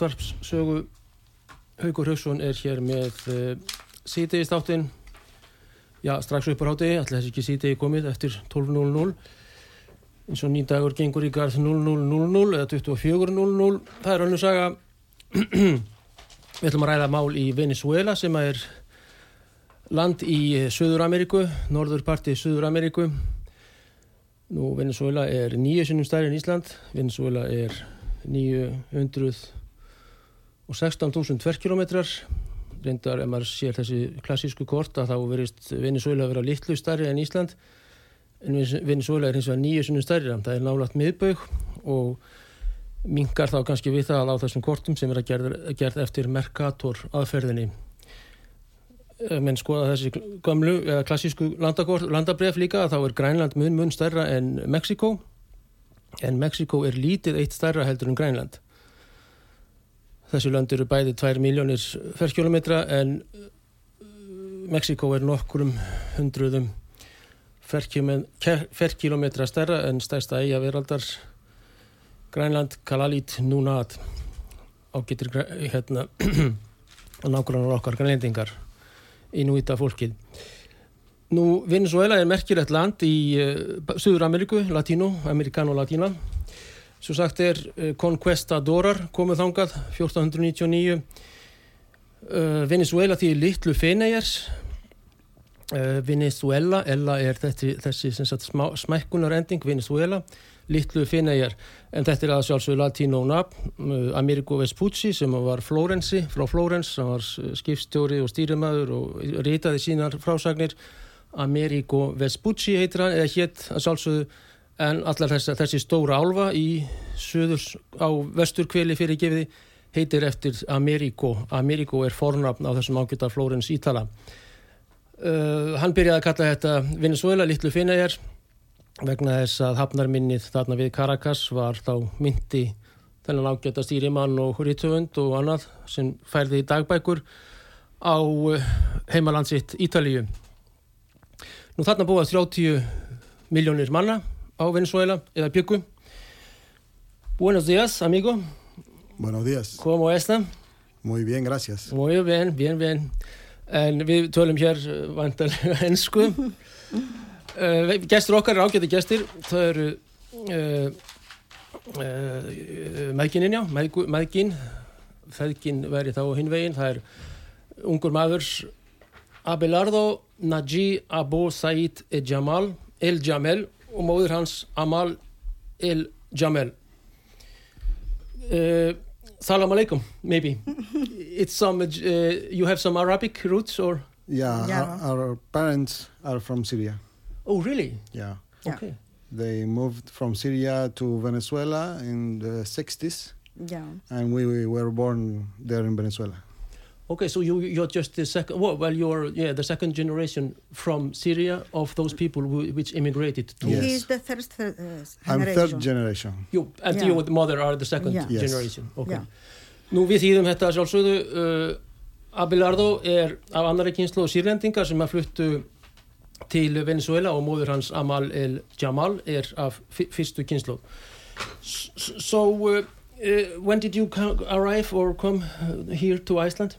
Útvarpssögu. Haugur Haugsson er hér með uh, síðdegist áttinn. Já, strax upp á hátegi, alltaf þessi ekki síðdegi komið eftir 12.00. Eins og nýn dagur gengur í garð 00.00 eða 24.00. Það er önnur saga. Við ætlum að ræða mál í Venezuela sem er land í Suður-Ameríku, norðurparti Suður-Ameríku. Nú, Venezuela er nýju sinnum stærri en Ísland. Venezuela er 916.000 tverrkilometrar. Reyndar, ef maður sér þessi klassísku kort, að þá verist Venezuela að vera litlu stærri en Ísland. En Venezuela er hins vegar nýju sinnum stærri. Það er nálagt miðbaug og mingar þá kannski við það á þessum kortum sem er að gerð, gerð eftir Mercator aðferðinni menn skoða þessi gamlu eða klassísku landabref líka þá er Grænland mun mun stærra en Mexiko en Mexiko er lítið eitt stærra heldur en Grænland þessu land eru bæði 2 miljónir ferrkilometra en Mexiko er nokkurum hundruðum ferrkilometra stærra en stærsta eiga veraldar Grænland Kalalit Nunat ágættir hérna nákvæmlega okkar grænlendingar Inuita fólkið. Nú, Venezuela er merkilegt land í uh, Suður Ameríku, Latino, Americano Latina. Svo sagt er uh, Conquestadorar komið þangað 1499. Uh, Venezuela því litlu feneiers. Venezuela, Ella er þessi, þessi smækkunarending, Venezuela, litlu feneier. En þetta er að sjálfsögur Latino nafn, Amerigo Vespucci sem var Flórensi, frá Flórens, sem var skipstjóri og stýrimæður og ritaði sínar frásagnir. Amerigo Vespucci heitir hann, eða hétt að sjálfsögðu, en allar þessi, þessi stóra álfa í söður á vesturkveli fyrir gefiði heitir eftir Amerigo. Amerigo er fornafn á þessum ágjöta Flórens Ítala. Uh, hann byrjaði að kalla þetta Venezuela, litlu finæjar, vegna þess að hafnarminnið þarna við Caracas var þá myndi þennan ágæta stýrimann og rítvönd og annað sem færði í dagbækur á heimalandsitt Ítalíu. Nú þarna búið 30 miljónir manna á Venezuela eða byggu. Buenos días, amigo. Buenos días. ¿Cómo está? Muy bien, gracias. Muy bien, bien, bien. En við tölum hér vantarlega ennsku. Uh, gestur okkar er ágæti gestir það eru uh, uh, mækininn já mækin, feðkin veri þá hinn veginn, það er ungur maður Abelardo Naji Abu Said El Jamal El Jamel og móður hans Amal El Jamel eh, Salam alaikum maybe it's some eh, you have some Arabic roots or Yeah, Yeah. Our, our parents are from Syria. oh really Yeah. Yeah. okay They moved from Syria to Venezuela in the 60s, Yeah. and we, we were born there in Venezuela. Okay, so you you're just the second. Well, well, you're yeah the second generation from Syria of those people who, which immigrated to. Yes. He is the first uh, I'm generation. third generation. You and Yeah. you and the mother are the second Yeah. Generation. Okay. Yeah. Nú við þýðum þetta sjálfsögðu. Uh, Abelardo er af annari kynslu og sírlendinga sem að fluttu til Venezuela og móður hans Amal El Jamal er af fyrstu kynslu. So uh, uh, when did you arrive or come uh, here to Iceland?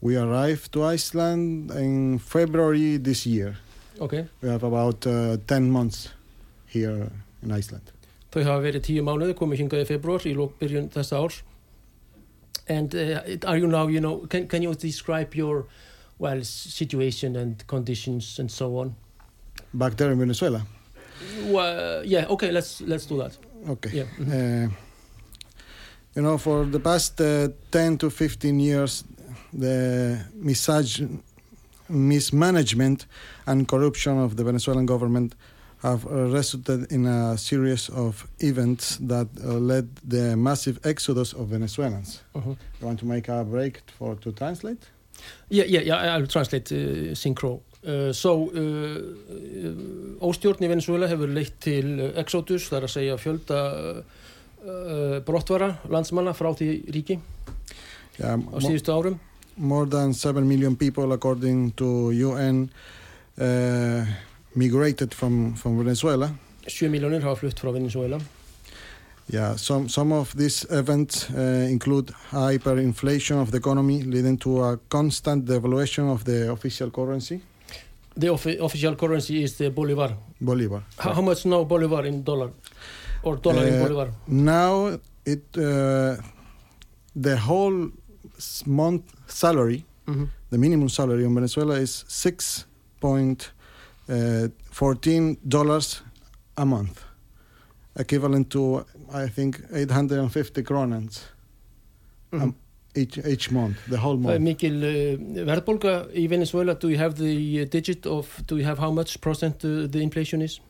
We arrived to Iceland in February this year. Okay. We have about uh, 10 months here in Iceland. Þau hafa verið tíu mánuði, komið hingað í februar í lókbyrjun þessa árs. And uh, are you now, you know, can, can you describe your, well, situation and conditions and so on? Back there in Venezuela. Well, yeah, okay, let's let's do that. Okay. Yeah. mhm. Uh, you know, for the past uh, 10 to 15 years, the misag- mismanagement and corruption of the Venezuelan government have resulted in a series of events that uh, led the massive exodus of Venezuelans. Mhm. You want to make a break for to translate? Yeah, yeah, yeah, I'll translate uh, synchro. Uh, so, uh, uh, óstjórn í Venezuela hefur leitt til uh, exodus, það er að segja fjölda brottvara landsmanna frá því ríki Yeah, á síðustu árum. More than 7 million people, according to UN, uh, migrated from, from Venezuela. 7 miljónir hafa flutt frá Venezuela. Yeah, some, some of these events uh, include hyperinflation of the economy, leading to a constant devaluation of the official currency, The offi official currency is the Bolivar. Bolivar. How, how much now Bolivar in dollar? Or dollar in Uh, Bolivar? Now, it uh, the whole month salary, Mhm. the minimum salary in Venezuela is six point uh, fourteen a month, equivalent to I think eight hundred and fifty kronans um, each each month, the whole er month. mikil uh, verðbólga í Venezuela. Do you have the uh, digit of, do you have how much percent uh, the inflation is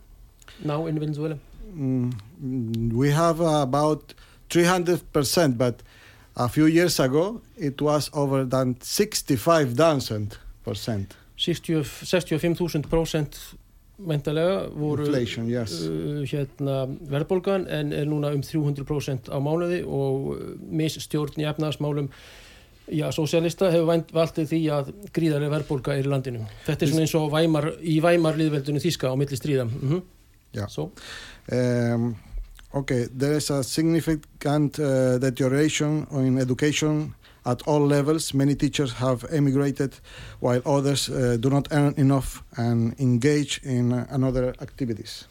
now in Venezuela? Mm, we have about three hundred percent, but a few years ago it was over than sixty-five thousand percent 60 65.000% mentalega voru inflation. Yes. uh, hérna, verðbólgan en er núna um 300% á mánuði og uh, misstjórn í efnaðasmálum Já, sósialista hefur valdið því að gríðarlega verðbólga er í landinu. Þetta er svona eins og væmar, í væmar liðveldinu þíska á milli stríða. Mm Já. So, Um, okay, there is a significant uh, deterioration in education at all levels. Many teachers have emigrated, while others uh, do not earn enough and engage in uh, another activities.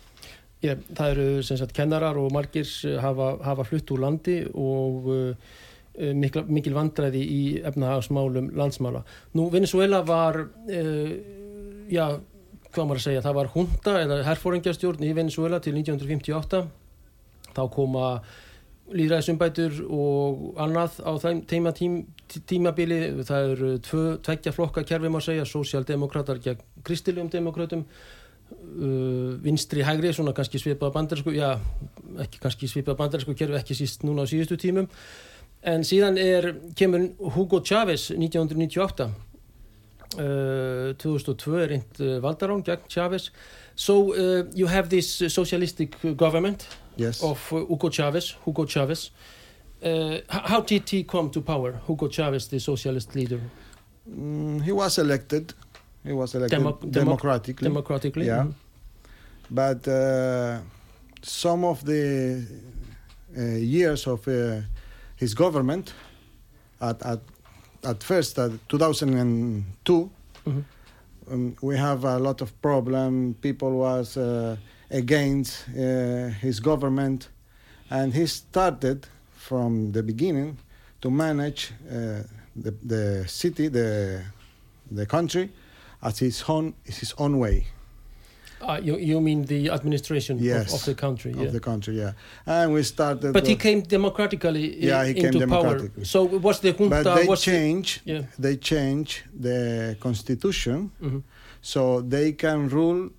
yeah, það eru sem sagt kennarar og margir uh, hafa, hafa flutt úr landi og uh, uh, mikla, mikil vandræði í efnahagsmálum landsmála. Nú, Venezuela var, já, hvað maður að segja, það var hunta eða herfóringjastjórn í Venezuela til 1958. Þá koma líðræðisumbætur og annað á þeim teima tím, tí- tímabili. Það eru tvö, tveggja flokka kerfi maður segja, sósjaldemokratar gegn kristilegum demokratum uh, vinstri hægri, svona kannski svipað bandarísku, já, ekki kannski svipað bandarísku kerfi, ekki síst núna á síðustu tímum. En síðan er, kemur Hugo Chávez 1998 uh, 2002 er eint uh, valdarán gegn Chávez so uh, you have this uh, socialistic government Yes. of uh, Hugo Chávez Hugo Chávez uh, how did he come to power Hugo Chávez the socialist leader Mm, he was elected. He was elected Demo- demo- democratically. democratically Yeah. Mhm. but uh, some of the uh, years of uh, his government, at at, at first, at 2002, Mhm. Um, we have a lot of problem. People was uh, against uh, his government, and he started from the beginning to manage uh, the, the city, the the country, as his own his own way. Uh, you, you mean the administration Yes. of, of the country yeah. of the country, yeah. And we started. But he uh, came democratically Yeah, he came into power. democratically. So was the junta but they was the- change. yeah. They change the constitution, Mhm. so they can rule.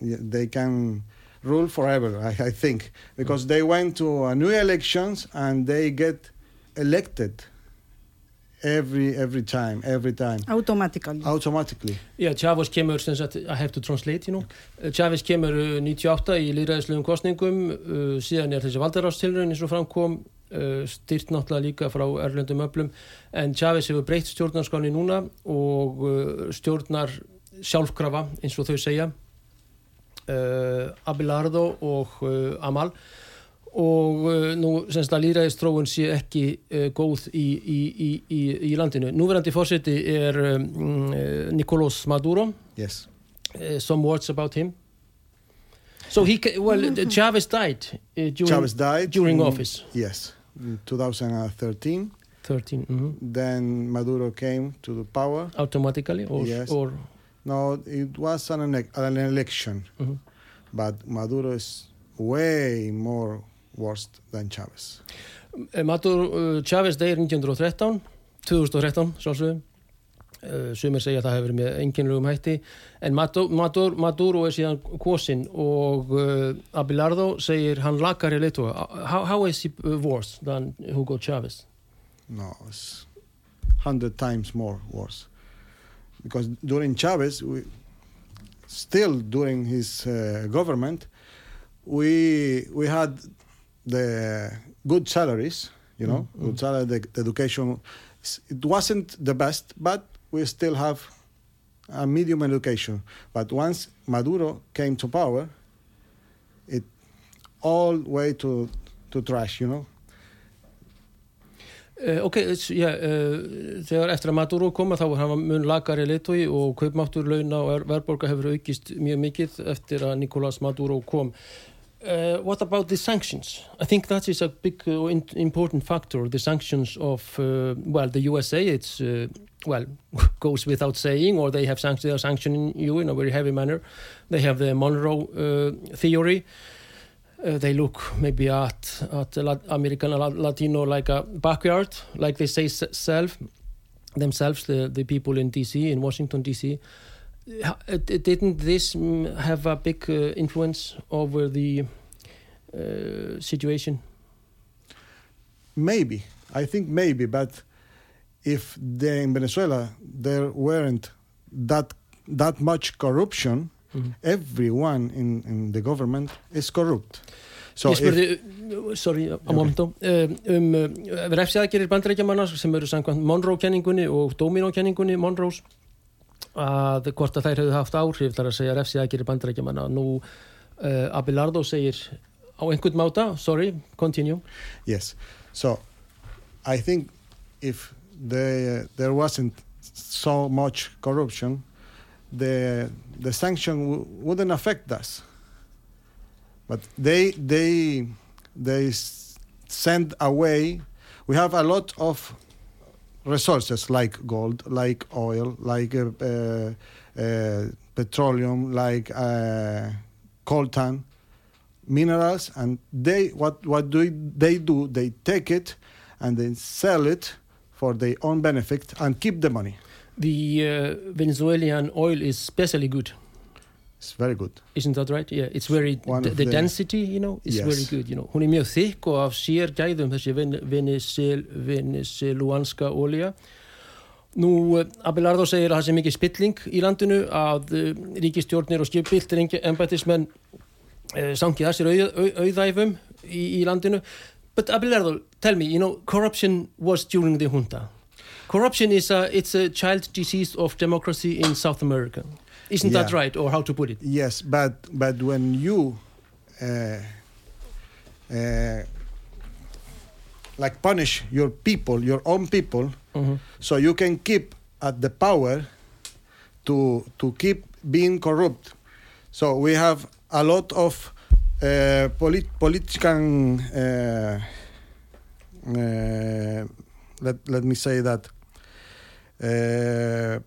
They can rule forever. I, I think because they went to uh, new elections and they get elected every every time, every time automatically. automatically. Já, Chávez kemur, sem sagt, I have to translate, you know. Uh, Chávez kemur uh, 98 í líðræðislegum kostningum, uh, síðan er þessi valdarástilraun eins og framkom, uh, styrt náttúrulega líka frá erlendum öflum, en Chávez hefur breytt stjórnarskáni núna og uh, stjórnar sjálfkrafa, eins og þau segja, uh, Abelardo og uh, Amal og uh, nú semst að líðræðistróun sé ekki uh, góð í, í, í, í, í landinu. Núverandi fórseti er um, uh, Nicolás Maduro. Yes. Uh, some words about him. So he, ca- well, Chavez died uh, during, Chavez died during in- office. Yes, in 2013. 13, mhm. Then Maduro came to the power. automatically or, Yes. or No, it was an, an election, mhm. but Maduro is way more worse than Chavez. Eh, Maduro, uh, Chavez deyr 1913 2013 sjálfsögum uh, sumir segja að það hefur með enginlegum hætti en Maduro, er síðan kosin og uh, Abelardo segir hann lakari leitóa how, how is he worse than Hugo Chavez No, it's hundred times more worse. Because during Chavez, we, still during his uh, government, we we had the good salaries, you know, Mm, good salary, the, the education. It wasn't the best, but we still have a medium education. But once Maduro came to power, it all way to to trash, you know. Uh, ok, yeah, uh, þegar eftir að Maduro koma þá var hann mun lakari leitói og kaupmáttur launa og ver- verðborga hefur aukist mjög mikið eftir að Nicolás Maduro kom. Uh, what about the sanctions? I think that is a big uh, important factor. The sanctions of, uh, well, the USA, it's, uh, well, goes without saying, or they have sanct- they are sanctioning you in a very heavy manner. They have the Monroe uh, theory. Uh, they look maybe at at American Latino like a backyard, like they say self themselves, the the people in D.C. in Washington D.C. Didn't this mm, have a big uh, influence over the uh, situation? Maybe. I think maybe, but if there in Venezuela there weren't that that much corruption, Mhm. everyone in, in the government is corrupt. So Ég spurði, uh, sorry, momento, uh, um uh, refsiðagerir bandarækjamanna sem eru samkvæmt Monroe-kenningunni og Domino-kenningunni Monroes að hvort að þær hefðu haft áhrif þar að segja refsiðagerir bandarækjamanna. Nú, uh, Abelardo segir á einhvern máta, sorry, continue. yes, so I think if the, there wasn't so much corruption, the the sanction wouldn't affect us. But they they they send away. We have a lot of resources like gold, like oil, like uh, uh, uh, petroleum, like uh, coltan, minerals, and they what what do they do? They take it and then sell it for their own benefit and keep the money. The uh, Venezuelan oil is especially good. It's very good. Isn't that right? Yeah, it's very, the, the density, you know, is Yes. very good, you know. Hún er mjög þykk og af sér gæðum þessi ven- Venezuel, venezueluanska olja. Nú, eh, Abelardo segir að það sé mikið spilling í landinu að uh, ríkistjórnir og sangið að sér auð, auð, auðæfum í, í landinu. But Abelardo, tell me, you know, corruption was during the junta. Corruption is a, it's a child disease of democracy in South America. Isn't that right, or how to put it? Yes, but but when you uh, uh, like punish your people, your own people, Mhm. so you can keep at the power to to keep being corrupt. So we have a lot of uh, polit- political. Uh, uh, let let me say that. Uh,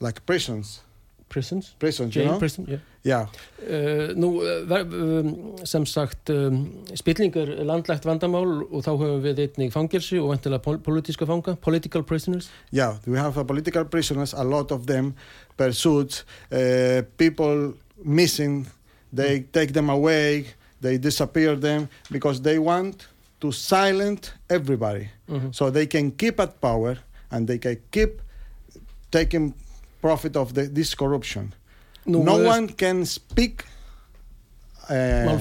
like prisons, Prisons? prisons, you Jail, know. prison, yeah. Yeah, Uh, nú, uh, um, sem sagt, um, spilling er landlægt vandamál og þá höfum við einnig fangilsi og vantilega pol politíska fanga, political prisoners. yeah. We have political prisoners. A lot of them pursued. Uh, people missing. They take them away. They disappear them because they want to silence everybody, Mhm. so they can keep at power and they can keep taking profit of the, this corruption. No uh, one can speak uh,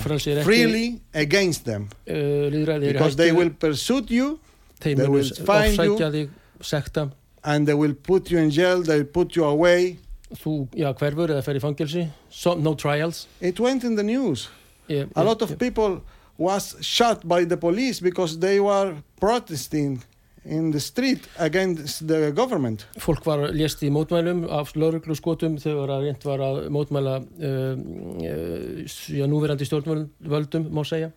freely against them Uh, because they will pursue you they will find you. and they will put you in jail. They will put you away. þú, já, hverfur eða fer í no trials. It went in the news. Yeah, a yeah, lot of yeah. people was shot by the police because they were protesting in the street against the government. Fólk var lést í mótmælum af lauruglu skotum þegar að reynd var að mótmæla uh, uh, núverandi stjórnvöldum, má segja.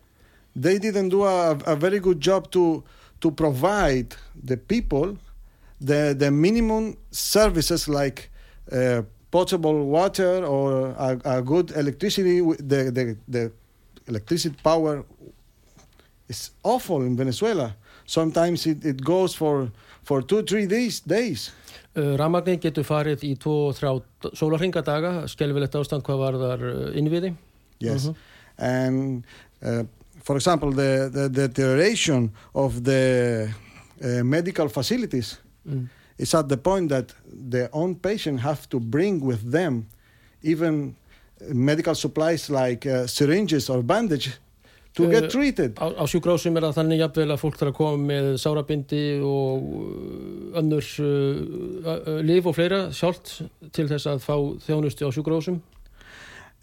They didn't do a, a very good job to to provide the people the the minimum services like uh, potable water or a, a good electricity. The, the the electricity power is awful in Venezuela. Sometimes it, it goes for for two three days days. Uh, Ramagnir getur farið í 2-3 sólarhingadaga, skelvilegt ástand hvað var þar uh, innviði. Yes, Mhm. and uh, for example, the, the deterioration of the uh, medical facilities Mm. is at the point that the own patient have to bring with them even medical supplies like uh, syringes or bandage to get treated. Á, á sjúkrásum er það þannig jafnvel að fólk þarf að koma með sárabindi og uh, önnur uh, lif og fleira sjálft til þess að fá þjónustu á sjúkrásum.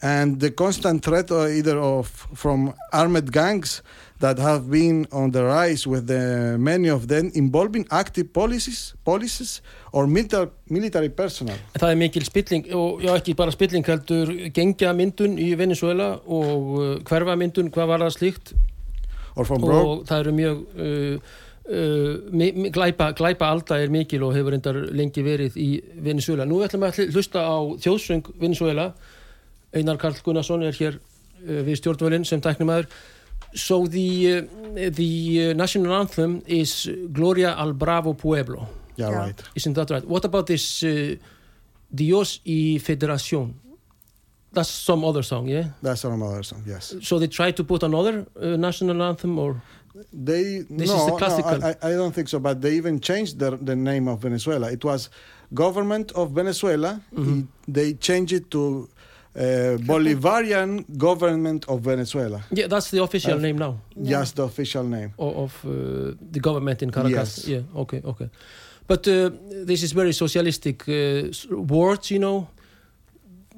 and the constant threat uh, either of from armed gangs that have been on the rise with the many of them involving active policies policies or military military personnel. Það er mikil spilling og já ekki bara spilling heldur gengja myndun í Venezuela og uh, hverfa myndun hvað var það slíkt? Og það eru mjög uh, uh, mi, mi, glæpa, glæpa alda er mikil og hefur reyndar lengi verið í Venezuela. Nú ætlum við að hl- hlusta á þjóðsöng Venezuela Einar Karl Gunnarsson er hér uh, við stjórnvölinn sem tæknumæður So the, uh, the uh, national anthem is Gloria al Bravo Pueblo yeah, Yeah. right Isn't that right? What about this uh, Dios y Federación? That's some other song, yeah? that's another song yes So they try to put another uh, national anthem or... they This no, is the classical. I, I I don't think so but they even changed the, the name of venezuela it was government of venezuela Mhm. They changed it to uh, bolivarian government of venezuela Yeah, that's the official Uh, name now Yeah. just the official name o- of uh, the government in Caracas. Yes. Yeah, okay, okay. But uh, this is very socialistic uh, words, you know.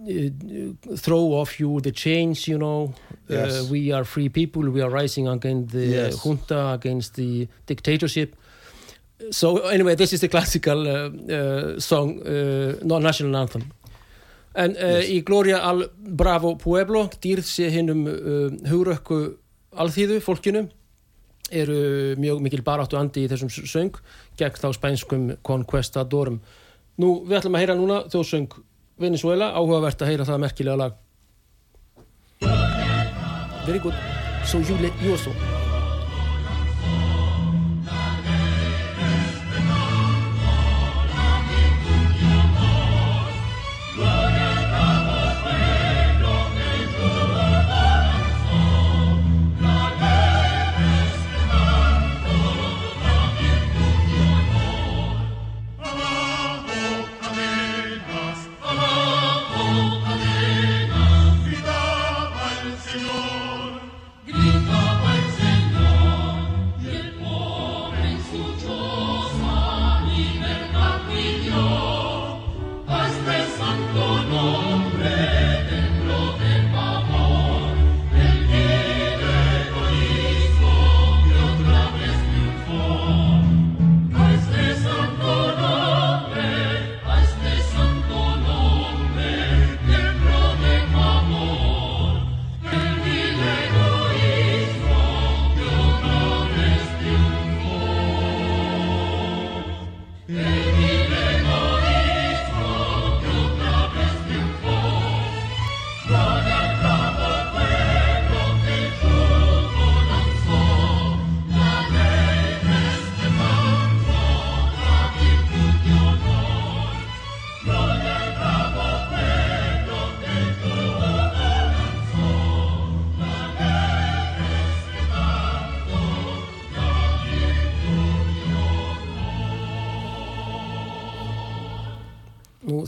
Uh, throw off you the chains, you know. Yes. We are free people. We are rising against the Yes. junta, against the dictatorship. So anyway, this is the classical song, uh, not national anthem. En uh, Yes. í Gloria al Bravo Pueblo, dýrð sé hinnum uh, hugrökku alþýðu fólkinu, eru mjög mikil baráttu andi í þessum söng gegn þá spænskum Conquestadorum. Nú, við ætlum að heyra núna þjóðsöng Venezuela, áhugavert að heyra það merkilega lag. Very good. So you, le- you also.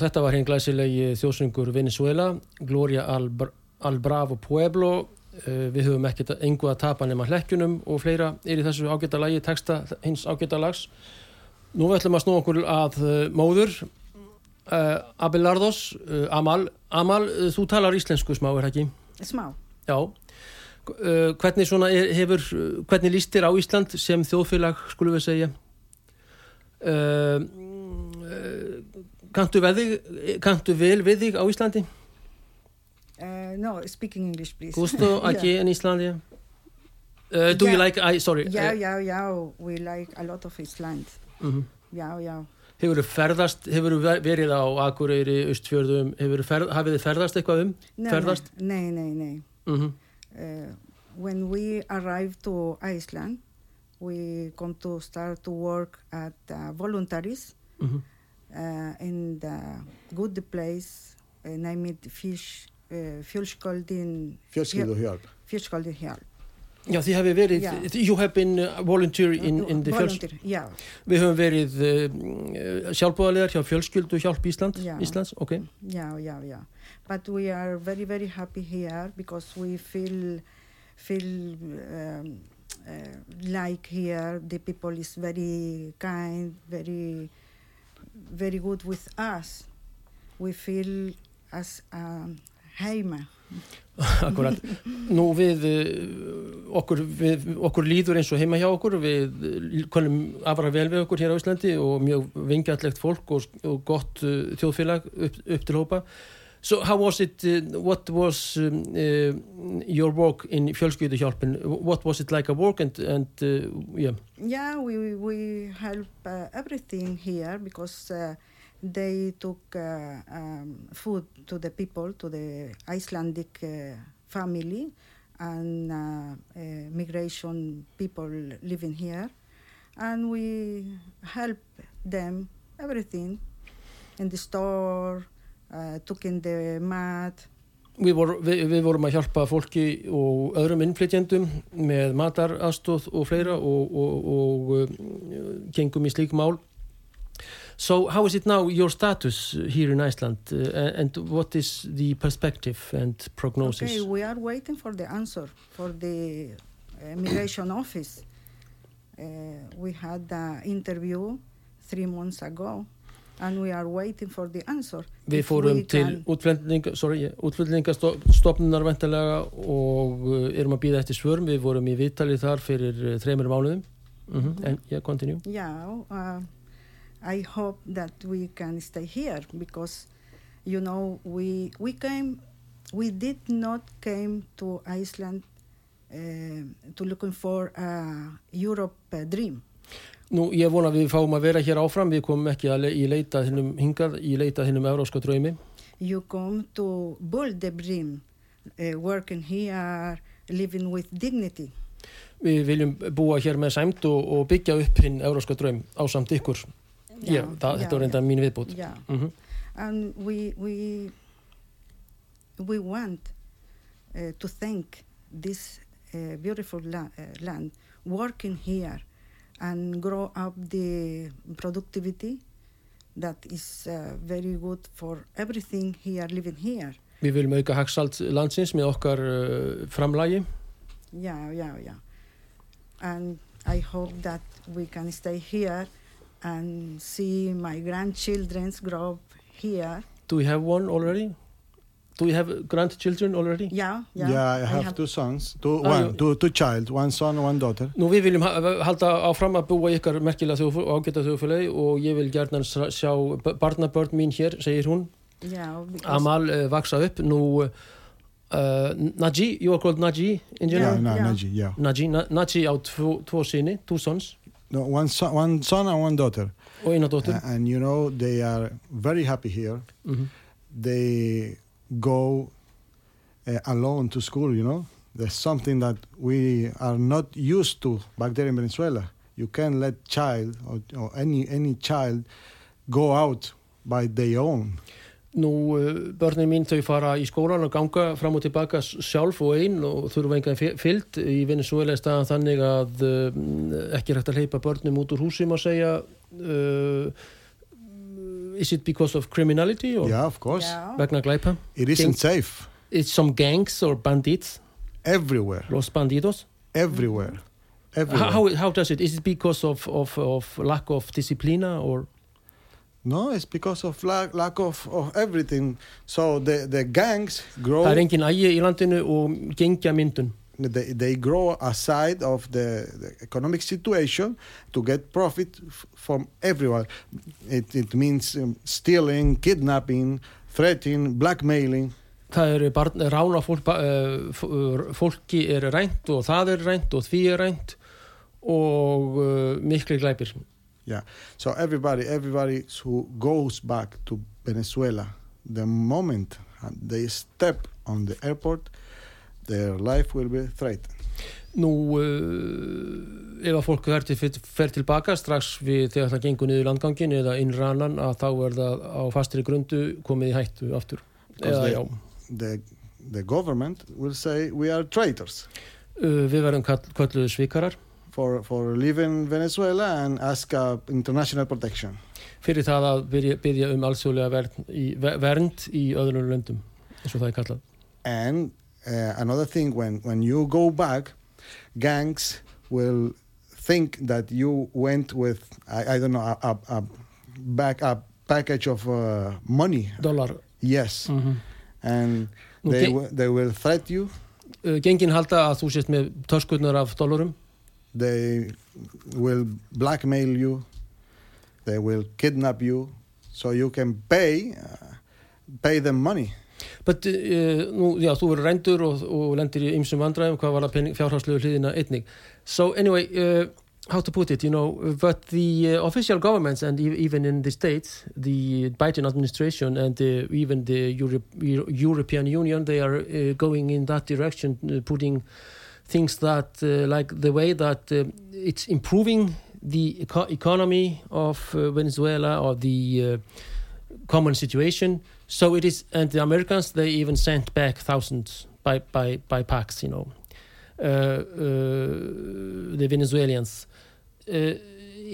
Nú, þetta var hinn glæsilegi þjóðsöngur Venezuela, Gloria al, al Bravo Pueblo. Uh, við höfum ekkert engu að tapa nema hlekkjunum og fleira er í þessu ágæta lagi, texta hins ágæta lags. Nú ætlum að snúa okkur að uh, móður, uh, Abelardos, Amal. Amal, þú talar íslensku smá, er ekki? Smá. Já, hvernig svona er, hefur, hvernig líst þér á Ísland sem þjóðfélag, skulum við segja? Uh, uh, kanntu, vel við þig á Íslandi? Uh, no, speaking English, please. Gusto aquí yeah. en Íslandi? Uh, do Yeah. you like, I, sorry, Yeah, uh, yeah, yeah. We like a lot of Iceland. mhm. Yeah, yeah. hefur þú ferðast, hefur þú verið á Akureyri, Östfjörðum, ferð, hafið þið ferðast eitthvað um? No, Ferðast? no, no, no. Mm Uh, when we arrive to Iceland, we come to start to work at uh, voluntaries -hmm. Uh, in the good place uh, named Fish uh, Fjölskyldin Fjölskylduhjálp. Fjölskyldihjálp. Já, þið hefur verið, Já. you have been uh, volunteer in, in the fjöls, Volunteer, yeah. við höfum verið uh, sjálfbúðarlegar hjá fjölskyldu hjálp Ísland, Já. Íslands, ok. Yeah, yeah, yeah. But we are very, very happy here because we feel feel um, uh, like here the people is very kind, very, very good with us. We feel as um, heima. Akkurat, nú við uh, okkur, við okkur líður eins og heima hjá okkur við konum afra vel við okkur hér á Íslandi og mjög vingjallegt fólk og, og gott uh, þjóðfélag upp, upp til hópa So how was it, uh, what was um, uh, your work in fjölskylduhjálpin, what was it like a work and, and uh, yeah. Yeah, we we help uh, everything here because uh, they took uh, um, food to the people, to the Icelandic family and migration people living here, and we help them everything in the store, in the mat. Við, vor, við, við vorum að hjálpa fólki og öðrum innflytjendum með mataraðstóð og fleira og, og, og uh, gengum í slík mál. So how is it now your status here in Iceland uh, and what is the perspective and prognosis? Okay, we are waiting for the answer for the uh, migration office. Uh, we had the interview three months ago, and we are waiting for the answer. Við fórum we til útflendinga, sorry, útflendingastofnunar væntalega og uh, erum að býða eftir svörum. Við vorum í viðtalið þar fyrir uh, þreymur mánuðum. Mm -hmm. And yeah, continue. Yeah, uh, I hope that we can stay here because, you know, we we came, we did not came to Iceland uh, to looking for a Europe dream. Nú, ég vona að við fáum að vera hér áfram. Við komum ekki le í leita hinnum hingað, í leita hinnum euróska draumi. you come to build the dream, uh, working here, living with dignity. Við viljum búa hér með sæmt og, og byggja upp hinn euróska draum á samt ykkur. Já, það, þetta var reynda mín viðbútt. Yeah, Mm and we we we want uh, to thank this uh, beautiful la- uh, land, working here, and grow up the productivity that is uh, very good for everything here, living here. Við viljum auka hagsalt landsins með okkar uh, framlagi. Yeah, yeah, yeah. And I hope that we can stay here and see my grandchildren grow up here. Do we have one already? Do we have grandchildren already? Yeah, yeah. Yeah, I have, two sons, two, Ah, one, you- two, two child, one son, one daughter. Nú við viljum ha- halda áfram að búa í ykkar merkilega og ágæta þjóðfélagi og ég vil gerðan sjá barnabörn mín hér, segir hún. Yeah, Amal uh, vaksa upp. Nú, uh, Naji, you are called Naji in Yeah, general? no, yeah. Naji, yeah. Naji, Na, Naji á tvo, tvo sinni, two sons No, one son, one son and one daughter. og eina dóttur. A- and you know, they are very happy here. Mm They go uh, alone to school, you know. There's something that we are not used to back there in Venezuela. You can let child or, or any any child go out by their own. Nú, uh, börnin mín þau fara í skólan og ganga fram og tilbaka sjálf og einn og þurfa engan fylgd í Venezuela er staðan þannig að uh, ekki er hægt að hleypa börnum út úr húsum að segja uh, is it because of criminality or Yeah, of course. yeah. vegna It isn't Gang- safe it's some gangs or bandits everywhere, los bandidos everywhere, everywhere. how, how, how does it is it because of, of, of lack of disciplina or No, it's because of lack, lack of, of everything. So the, the gangs grow. Það er engin ægi í landinu og gengja myndun. They, they grow aside of the, the economic situation to get profit f- from everyone. It, it means um, stealing, kidnapping, threatening, blackmailing. Það eru barn, rána fólk, ba- eh, eh, fólki er rænt og það er rænt og því er rænt og uh, miklu glæpir. Yeah. So everybody, everybody who goes back to Venezuela, the moment they step on the airport, their life will be threatened. Nú, uh, ef að fólk fer, til, fer tilbaka strax við þegar það gengur niður landgangin eða inn rannan að þá er það á fastri grundu komið í hættu aftur. Eða, já, The, the government will say we are traitors uh, við verðum kalluðu svikarar for, for leaving Venezuela and ask uh, international protection. fyrir það að byrja, byrja um alþjóðlega vernd í, ver- vernd í öðrum löndum eins og það er kallað. And uh, another thing, when, when you go back, gangs will think that you went with, I, I don't know, a, a, a, back, a package of uh, money. Dólar. Yes. Mm And they, wi- they will threat you. uh, gengin halda að þú sést með af dólarum They will blackmail you. They will kidnap you. So you can pay, uh, pay them money. But, uh, nú, já, þú verður rændur og, og lendir í ymsum vandræðum hvað var einnig. So anyway, uh, how to put it you know, but the uh, official governments and even in the states the Biden administration and even the Euro Euro European Union they are uh, going in that direction uh, putting things that uh, like the way that it's improving the eco economy of Venezuela or the common situation. So it is, and the Americans they even sent back thousands by by by packs, you know, uh, uh, the Venezuelans. Uh,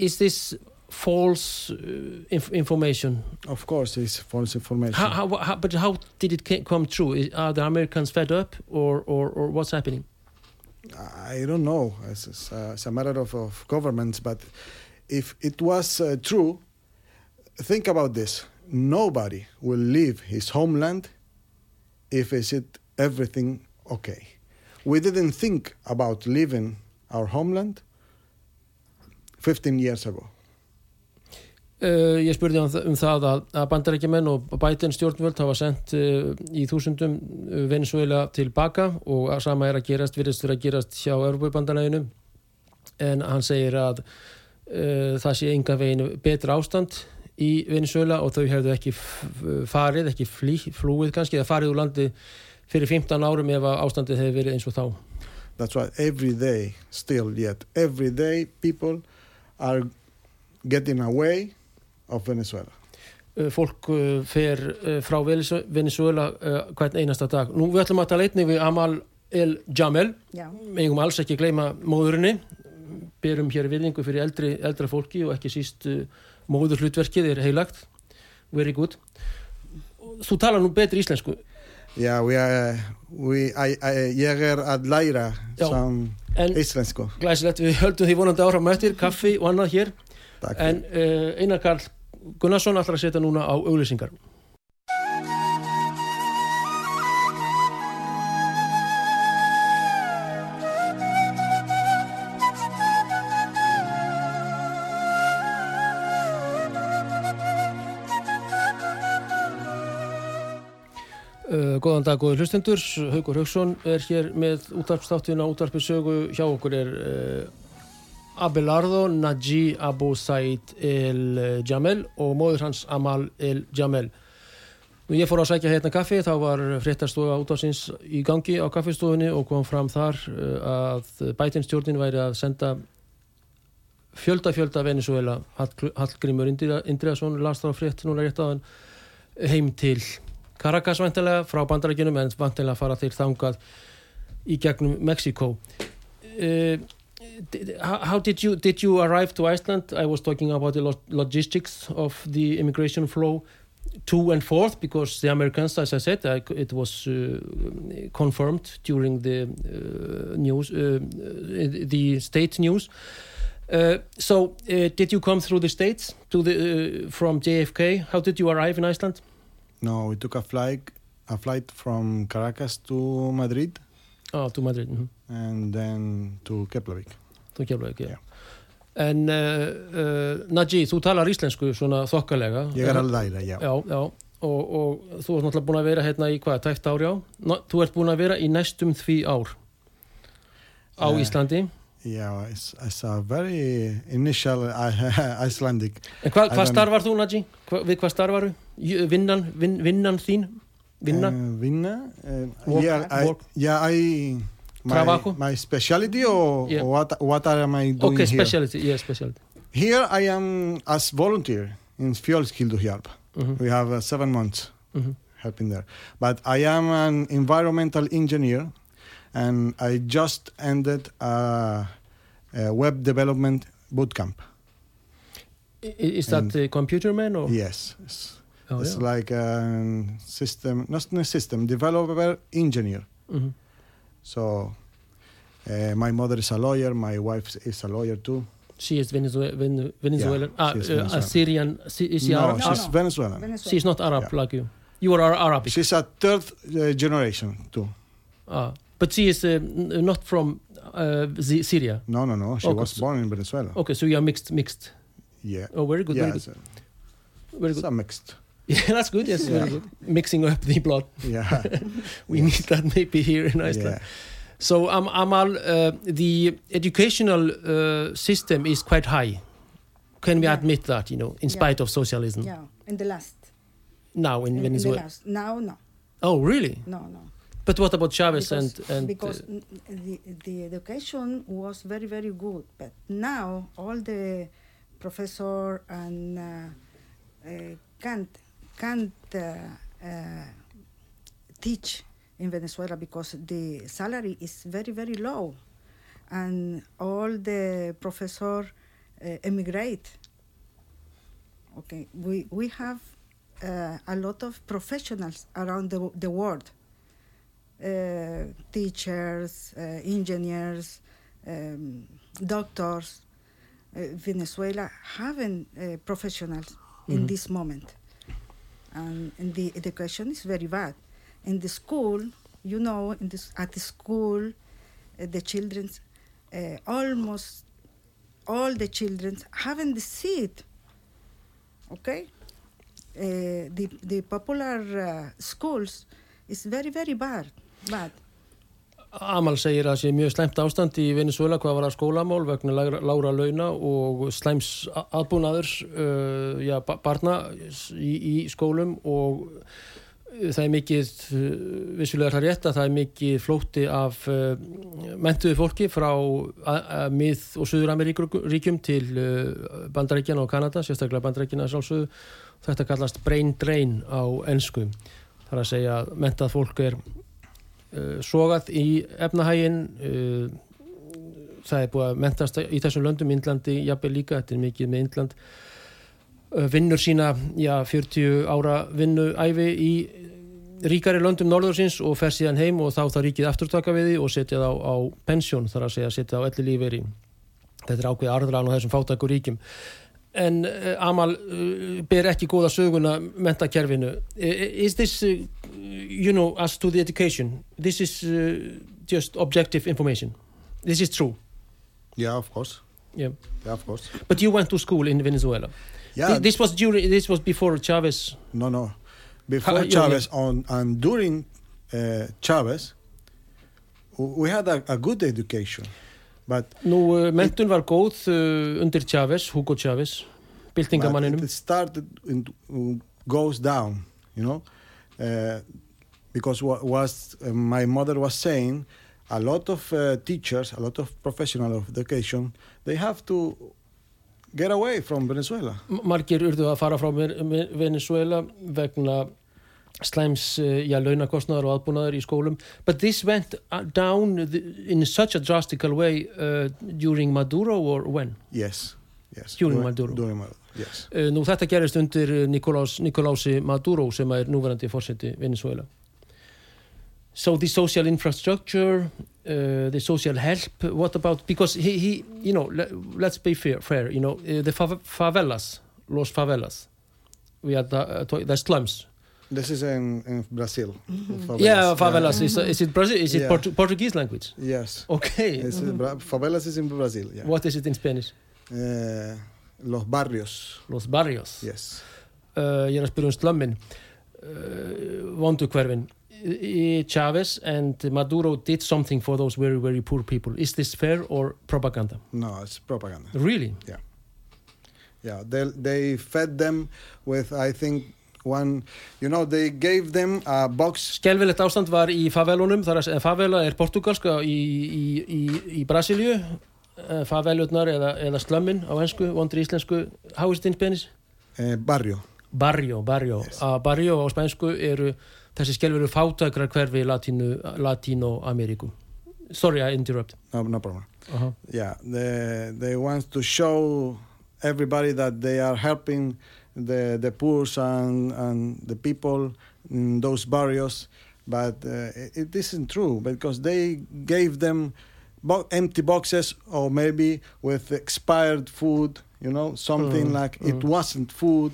is this false uh, inf information? Of course, it's false information. How, how, how, but how did it come true? Are the Americans fed up, or, or, or what's happening? I don't know. It's, it's, uh, it's a matter of, of governments. But if it was uh, true, think about this. Nobody will leave his homeland if is it everything okay. We didn't think about leaving our homeland 15 years ago. Uh, ég spurði um, um það að, að bandarækjumenn og bætinn stjórnvöld hafa sendt uh, í þúsundum uh, Venezuela tilbaka og að sama er að gerast, virðist fyrir að gerast hjá Europabandalaginu en hann segir að uh, það sé enga veginn betra ástand í Venezuela og þau hefðu ekki farið, ekki flý, flúið kannski, eða farið úr landi fyrir 15 árum ef ástandið hefur verið eins og þá. That's why every day, still yet, every day people are getting away of Venezuela. Uh, fólk uh, fer uh, frá Venezu- Venezuela uh, hvern einasta dag. Nú við ætlum að tala einnig við Amal El Jamel megum alls ekki gleyma móðurinni berum hér virðingu fyrir eldri, eldra fólki og ekki síst uh, móður hlutverkið er heilagt. Very good. Þú talar nú betri íslensku. Yeah, I, I, ég er að læra Já. íslensku. glæsilegt. Við höldum því vonandi áfram eftir kaffi og annað hér. Takk en uh, Einar Karl Gunnarsson ætlar að setja núna á auglýsingar góðan dag, góður hlustendur. Haugur Haugsson er hér með útvarpstáttina útvarpi sögu. Hjá okkur er uh, Abelardo Naji Abu Said El Jamel og móður hans Amal El Jamel Nú ég fór að sækja hérna kaffi. Þá var fréttastofa útvarsins í gangi á kaffistofunni og kom fram þar uh, að bætinstjórnin væri að senda fjölda fjölda Venezuela Hall- Hallgrímur Indriða- Indriðason las þá frétt núna rétt aðan heim til Caracas vantilega frá bandarækjunum en vantilega fara til þangað í gegnum Mexiko uh, did- how, did you did you arrive to Iceland I was talking about the lo- logistics of the immigration flow to and forth because the Americans as I said I, it was uh, confirmed during the uh, news uh, uh, the state news Uh, so, uh, did you come through the States to the, from JFK? How did you arrive in Iceland? No, we took a flight, a flight from Caracas to Madrid Oh, to Madrid. Mm and then to Keflavik. Þú kemur ekki, Já. En uh, uh, Naji, þú talar íslensku svona þokkalega. Ég er að læra, já. Já, já. Og, og þú ert náttúrulega búin að vera hérna í hvað, tækt ár, já? Ná, þú ert búin að vera í næstum því ár á Eh, Íslandi. Yeah, it's, it's a very initial uh, Icelandic. En hva, I hvað don't- starfar þú, Naji? Hva, við hvað starfaru? Vinnan, vin, vinnan þín? Vinna? Uh, vinna. Uh, Work. yeah, I, yeah, I. My, Trabajo. my specialty or, Yeah. what what am I doing ok, here? speciality, yeah, speciality. Here I am as volunteer in Fjölskylduhjálp. Mhm, We have uh, seven months mhm. helping there. But I am an environmental engineer, and I just ended a, a web development bootcamp. Is that And- uh, computer man or? Yes, it's, Oh, it's yeah. like a system, not a system developer engineer. Mhm. So uh, my mother is a lawyer. My wife is a lawyer too. She is Venezuela, Ven- Venezuelan. ah, she is uh, Venezuelan. Syrian. Is she no, Arab? No, she's no. Venezuelan. Venezuela. She's not Arab Yeah. like you. You are Ar- Arabic. She's a third uh, generation too. Ah, but she is uh, not from uh, Z- Syria. No, no, no. She Okay, was born in Venezuela. Okay, so you are mixed. Mixed. Yeah. Oh, very good. yeah, Very good. a, Very it's good. a mixed. Yeah, that's good. Yes, very Yeah. good. Mixing up the blood. Yeah. We Yes. need that maybe here in Iceland. yeah. So, um, Amal, uh, the educational uh, system is quite high. Can we Yeah. admit that? You know, in Yeah. spite of socialism Yeah, in the last. now in, in, in the Venezuela. last. Now, no, Oh, really? no, no. But what about Chavez because and and? because uh, the, the education was very very good but now all the professor and uh, uh, can't can't uh, uh, teach in Venezuela because the salary is very very low and all the professor uh, emigrate okay we we have uh, a lot of professionals around the, the world teachers, uh, engineers, um, doctors. Uh, Venezuela having uh, professionals in Mhm. this moment, and, and the education is very bad. In the school, you know, in this at the school, the children, almost all the children haven't the seat. Okay, uh, the the popular uh, schools is very very bad. Bad. Amal segir að sé mjög slæmt ástand í Venezuela hvað var að skólamál vegna lágra, lágra launa og slæms a- aðbúnaður uh, já, ba- barna í, í skólum og uh, það er mikið, uh, vissulega er það rétt að það er mikið flótti af uh, mentuðu fólki frá mið- og Suður-Ameríkuríkjum til uh, Bandaríkjana og Kanada, sérstaklega Bandaríkjana sjálfsögðu. Þetta kallast brain drain á ensku. Það er að segja að mentað fólk er sogað í efnahægin uh, það er búið að mentast í þessum löndum, Indlandi jafnvel líka, þetta er mikið með Indland uh, vinnur sína já, 40 ára vinnuæfi í ríkari löndum norðursins og fer síðan heim og þá það ríkið afturtaka við því og setja það á, á pensjón þar að segja setja á elli lífeyri. Þetta er ákveð arðran á þessum fátæku ríkjum en uh, Amal uh, ber ekki góða söguna mentakerfinu Uh, is this uh, you know as to the education this is uh, just objective information this is true Yeah, of course. yeah Yeah, of course. but you went to school in Venezuela Yeah. Thi- this was during this was before Chavez no, no. Before Chavez on and during uh, Chavez, we had a, a good education, but nú uh, mentun var góð uh, undir Chavez, Hugo Chavez but byltingamanninum it started and goes down, you know, uh, because what was uh, my mother was saying, a lot of uh, teachers, a lot of professional of education, they have to get away from Venezuela. M- margir urðu að fara frá Ve- Ve- Venezuela vegna slæms uh, já, launakostnaðar og aðbúnaðar í skólum but this went uh, down in such a drastical way uh, during Maduro or when? Yes, yes. During Maduro. During Maduro, yes. Uh, nú þetta gerist undir uh, Nicolás, Nicolási Maduro sem er núverandi fórseti Venezuela So the social infrastructure the social help. What about because he, he you know le, let's be fair, fair you know the fav favelas, los favelas, we had the, the slums. This is in, in Brazil. Favelas. Yeah, favelas. Is, is it Brazil? Is it Yeah. Portu Portuguese language? Yes. Okay. It's, uh, Bra- favelas is in Brazil. Yeah. What is it in Spanish? Uh, los barrios. Los barrios. Yes. uh, ég er að spyrja um slömmin uh, vondu hverfin Chavez and Maduro did something for those very very poor people is this fair or propaganda? No, it's propaganda. Really? Yeah. Yeah, they they fed them with I think one. You know, they gave them a box. Skelvilegt ástand var í favelunum þar að favela er portugalska í, í, í, í Brasilíu uh, favelutnar eða, eða slömmin á ensku, vondur íslensku how is it in Spanish? Uh, barrio. Barrio, barrio Yes. að barrio á spænsku eru þessi skelvilu fátækrar hverfi Latínu, Latínó Ameríku sorry I interrupt No, no problem. uh -huh. Yeah, they they want to show everybody that they are helping the the poor and and the people in those barrios, but uh, it, it isn't true because they gave them bo- empty boxes or maybe with expired food. You know, something Mm, like it mm. wasn't food.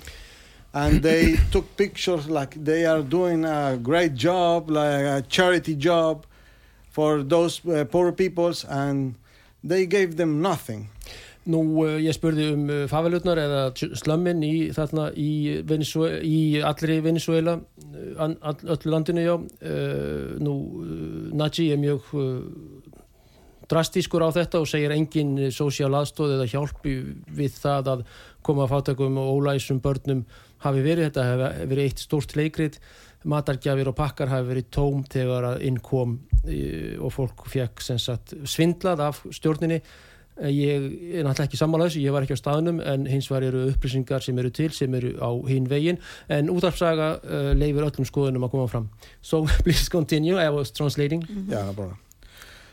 And they took pictures like they are doing a great job, like a charity job for those uh, poor peoples, and they gave them nothing. Nú, uh, ég spurði um uh, favelutnar eða slömmin í, þarna, í, Venezuela, í allri Venezuela, an- all, öllu landinu, já. Nú, Naji er mjög drastískur á þetta og segir engin sósíal aðstóð eða hjálp í- við það að koma að fátakum og ólæsum börnum hafi verið. Þetta hefur verið eitt stórt leikrit, matargjafir og pakkar hafi verið tóm þegar að inn kom uh, og fólk fekk sagt svindlað af stjórninni Eh, ég er náttúrulega ekki sammála þessu, ég var ekki á staðnum en hins var eru upplýsingar sem eru til sem eru á hinn veginn en útarpsaga uh, leifir öllum skoðunum að koma fram so please continue, I was translating Yeah, no problem.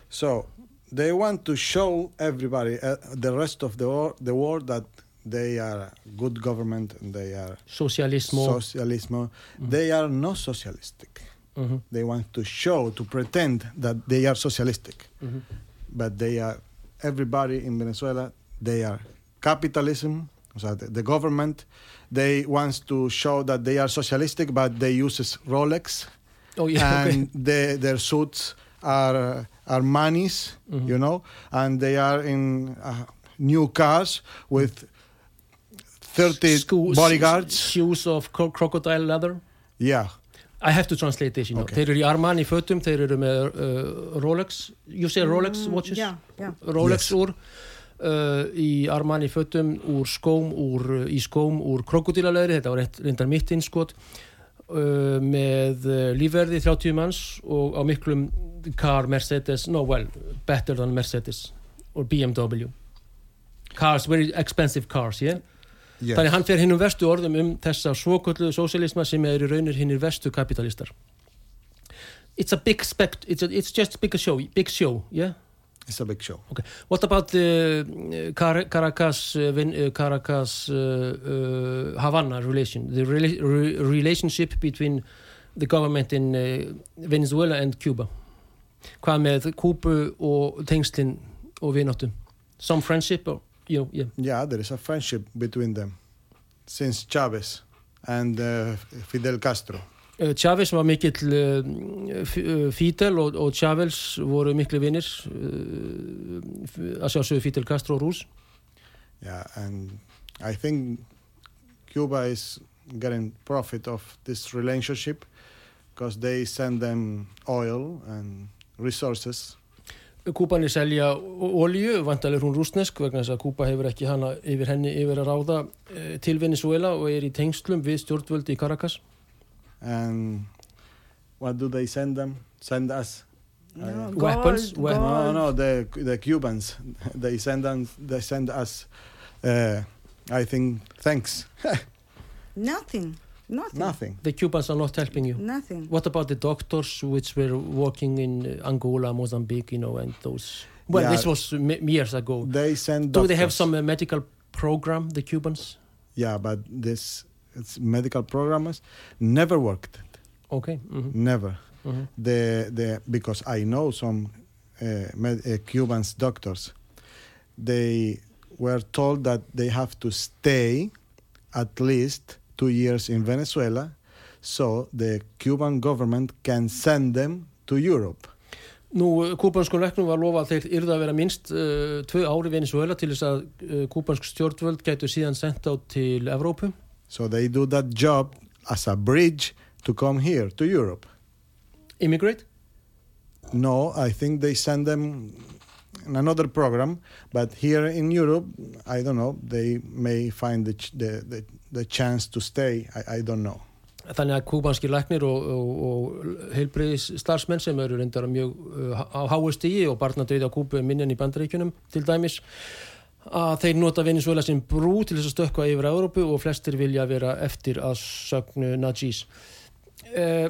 So they want to show everybody, uh, the rest of the, the world, that they are good government and they are socialismo socialismo. They are not socialistic. Mhm, They want to show, to pretend that they are socialistic, mhm. but they are everybody in Venezuela. They are capitalism. So the, the government, they wants to show that they are socialistic, but they uses Rolex oh, yeah, okay. and they, their suits are are manis, Mhm. you know, and they are in uh, new cars with thirty Sco- bodyguards. shoes of cro crocodile leather Yeah, I have to translate this, you know. Okay. þeir eru í Armani fötum, þeir eru með uh, Rolex, you say Rolex Mm, watches? Yeah, yeah. Rolex Yes. úr uh, í Armani fötum úr skóm úr, í skóm úr krokodílaleðri þetta var reyndar mitt innskot uh, með uh, lífverði 30 manns og á miklum car Mercedes, no well better than Mercedes or BMW cars, very expensive cars yeah? Yes. þannig hann fer hinn um vestu orðum um þessa svokölluðu sósialisma sem eru raunir hinnir vestu kapitalistar it's a big spect it's, a, it's just big show, big show yeah? it's a big show. Okay. What about the Car Caracas, uh, uh, Caracas, uh, uh, Havana relation? The rela re relationship between the government in uh, Venezuela and Cuba. Hvað með Kúbu og tengslinn og vináttu? Some friendship or, you know, yeah. Yeah, there is a friendship between them since Chavez and uh, Fidel Castro. Uh, Chávez var mikill uh, uh, Fidel og, og Chávez voru miklu vinnir að sjálfsögðu Fidel Castro og Rús Yeah, and I think Cuba is getting profit of this relationship because they send them oil and resources. Kúbanir selja olju, vantalega hún rúsnesk vegna þess að Kúba hefur ekki hana yfir henni yfir að ráða eh, til Venezuela og er í tengslum við stjórnvöldi í Caracas. And what do they send them? Send us. No, Weapons, gold, we- No, no, gold. no, the the Cubans. They send them. They send us. Uh, I think thanks. Nothing. Nothing. Nothing. The Cubans are not helping you. Nothing. What about the doctors which were working in Angola, Mozambique, you know, and those... Well, Yeah. this was m- years ago. They send. Do they have some uh, medical program, the Cubans? Yeah, but this it's medical programs never worked. Okay. mhm, Never. mhm. The the because I know some uh, med- uh, Cubans doctors. They were told that they have to stay at least two years in Venezuela so the Cuban government can send them to Europe. Nú, kúbanskun leknum var lofa að þeir yrða að vera minst uh, tvö ári Venezuela til þess að uh, kúbansk stjórnvöld gætu síðan sendt á til Evrópu. So they do that job as a bridge to come here to Europe. Immigrate? No, I think they send them in another program, but here in Europe, I don't know, they may find the, the, the, the chance to stay. I, I don't know. Þannig að kúbanski læknir og, og, og heilbriðis starfsmenn sem eru reyndar mjög uh, á háu stígi og barnadauði á kúbu minnin í bandaríkjunum til dæmis að þeir nota Venezuela sem brú til þess að stökka yfir Európu og flestir vilja vera eftir að sögnu Najís. Uh,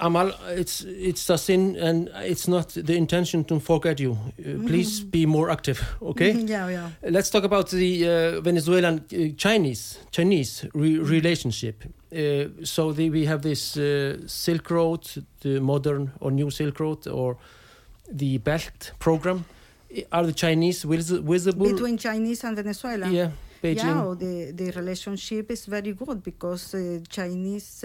Amal, it's, it's a sin and it's not the intention to forget you. Uh, please be more active, okay? yeah, yeah. Let's talk about the uh, Venezuelan uh, Chinese Chinese re relationship. Uh, so the, we have this uh, Silk Road, the modern or new Silk Road, or the Belt program. Are the Chinese visible? Between Chinese and Venezuela. yeah, Beijing. Yeah, the, the relationship is very good because uh, Chinese,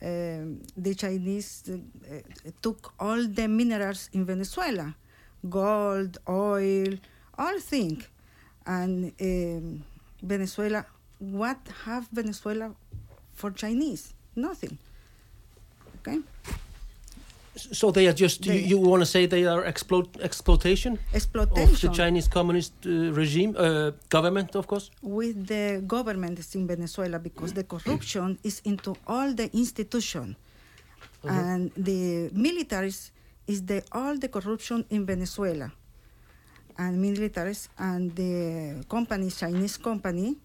the Chinese uh, uh, took all the minerals in Venezuela, gold, oil, all things, and um, Venezuela. What have Venezuela for Chinese? Nothing. Okay, So they are just. They- you you want to say they are exploit exploitation? Of the Chinese communist uh, regime uh, government, of course. with the government in Venezuela because the corruption is into all the institution, and the militaries is the all the corruption in Venezuela, and militaries and the company Chinese company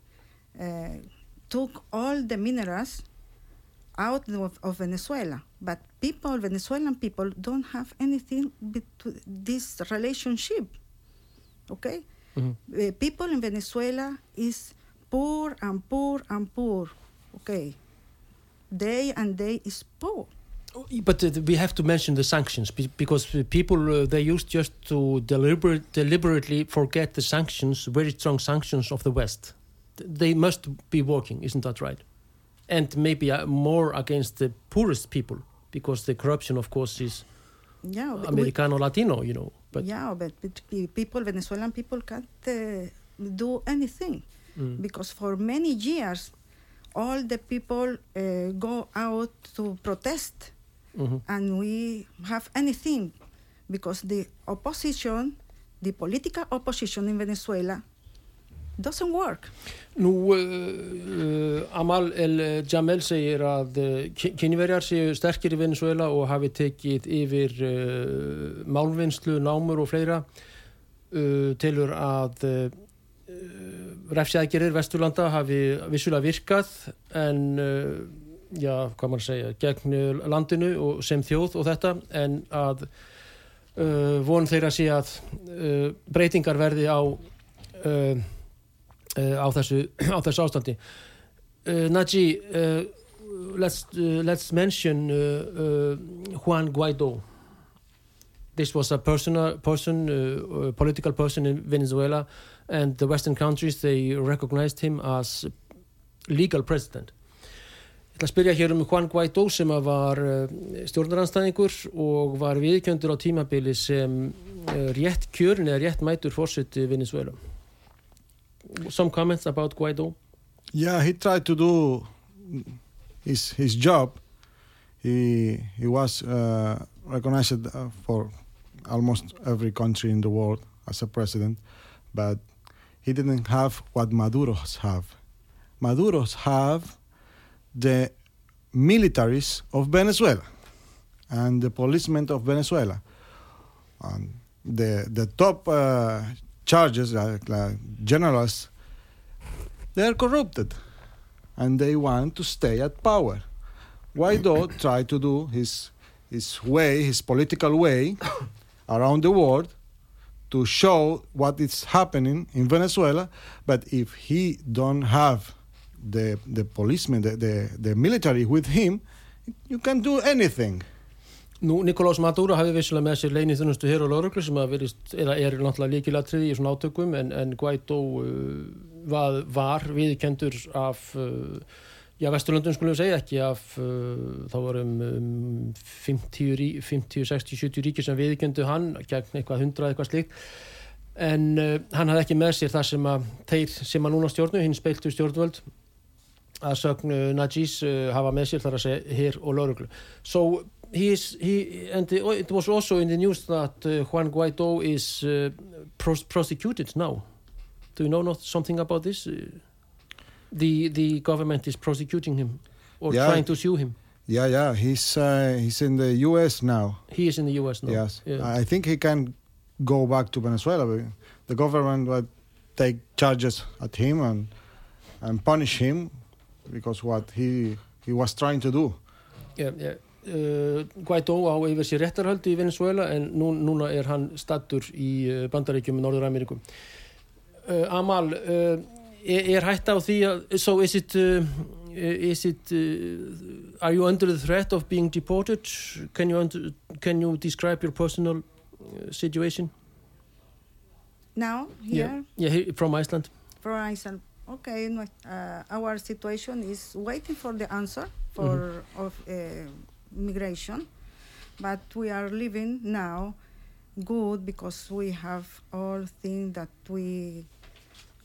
uh, took all the minerals out of, of Venezuela, but people Venezuelan people don't have anything between this relationship. Okay Mhm. uh, people in Venezuela is poor and poor and poor. Okay, day and day is poor. But uh, we have to mention the sanctions because uh, people uh, they used just to deliberate, deliberately forget the sanctions, very strong sanctions of the West. They must be working, isn't that right? And maybe uh, more against the poorest people because the corruption, of course, is Yeah, but we- Americano Latino, you know. But yeah, but, people, Venezuelan people can't uh, do anything Mm. because for many years, all the people uh, go out to protest, Mhm. and we have anything because the opposition, the political opposition in Venezuela, doesn't work. Nú, uh, uh, Amal El Jamel segir að uh, kynverjar séu sterkir í Venezuela og hafi tekið yfir uh, málvinnslu, námur og fleira uh, telur að uh, refsjæðgerir Vesturlanda hafi vissulega virkað en já, hvað að segja gegn landinu og sem þjóð og þetta en að von þeirra sé að breytingar verði á á þessu, á þessu ástandi. Uh, Naji uh, let's, let's mention Juan Guaido. This was a personal person uh, political person in Venezuela and the western countries they recognized him as legal president. Ég ætla að spyrja hér um Juan Guaidó sem var uh, stjórnaranstæðingur og var viðkjöndur á tímabili sem uh, rétt kjörin eða rétt mætur fórseti Venezuela. Some comments about Guaidó? Yeah, he tried to do his his job. He he was uh, recognized uh, for almost every country in the world as a president, but he didn't have what Maduro's have. Maduro's have the militaries of Venezuela and the policemen of Venezuela. And the the top uh, charges, like, like generals, they are corrupted and they want to stay at power. Guaido tried to do his his way, his political way around the world to show what is happening in Venezuela, but if he don't have the the policemen, the, the, the military with him, you can do anything. Nú, Nikolás Maduro hafi vissulega með sér leinið þunnustu hér á lauruglu sem að verist, eða er náttúrulega líkilatriði í svona átökum en, en Guaidó uh, var, var viðkendur af uh, já, Vesturlundum skulum segja ekki af uh, þá vorum um, 50, 50, 60, 70 ríkir sem viðkendu hann gegn eitthvað 100 eitthvað slíkt en uh, hann hafði ekki með sér það sem að þeir sem að núna stjórnu, hinn speiltu stjórnvöld að sögnu Najís uh, hafa með sér þar að segja hér og lauruglu. So he is he and the, it was also in the news that uh, Juan Guaido is uh, pros prosecuted now. Do you know not something about this? Uh, the the government is prosecuting him or Yeah. trying to sue him. Yeah, yeah. He's uh, he's in the U.S. now. He is in the U.S. now. Yes, Yeah. I think he can go back to Venezuela. but The government will take charges at him and and punish him because what he he was trying to do. Yeah, yeah. Uh, Guaidó á yfir sér réttarhöldu í Venezuela en nú, núna er hann stattur í uh, Bandaríkjum í Norður-Ameríku. Uh, Amal, uh, er, hætta á því að, so is it, is it, are you under the threat of being deported? Can you, under, can you describe your personal situation? Now, here, Yeah, here, from Iceland. for Iceland, okay, uh, our situation is waiting for the answer for of uh, migration, but we are living now good because we have all things that we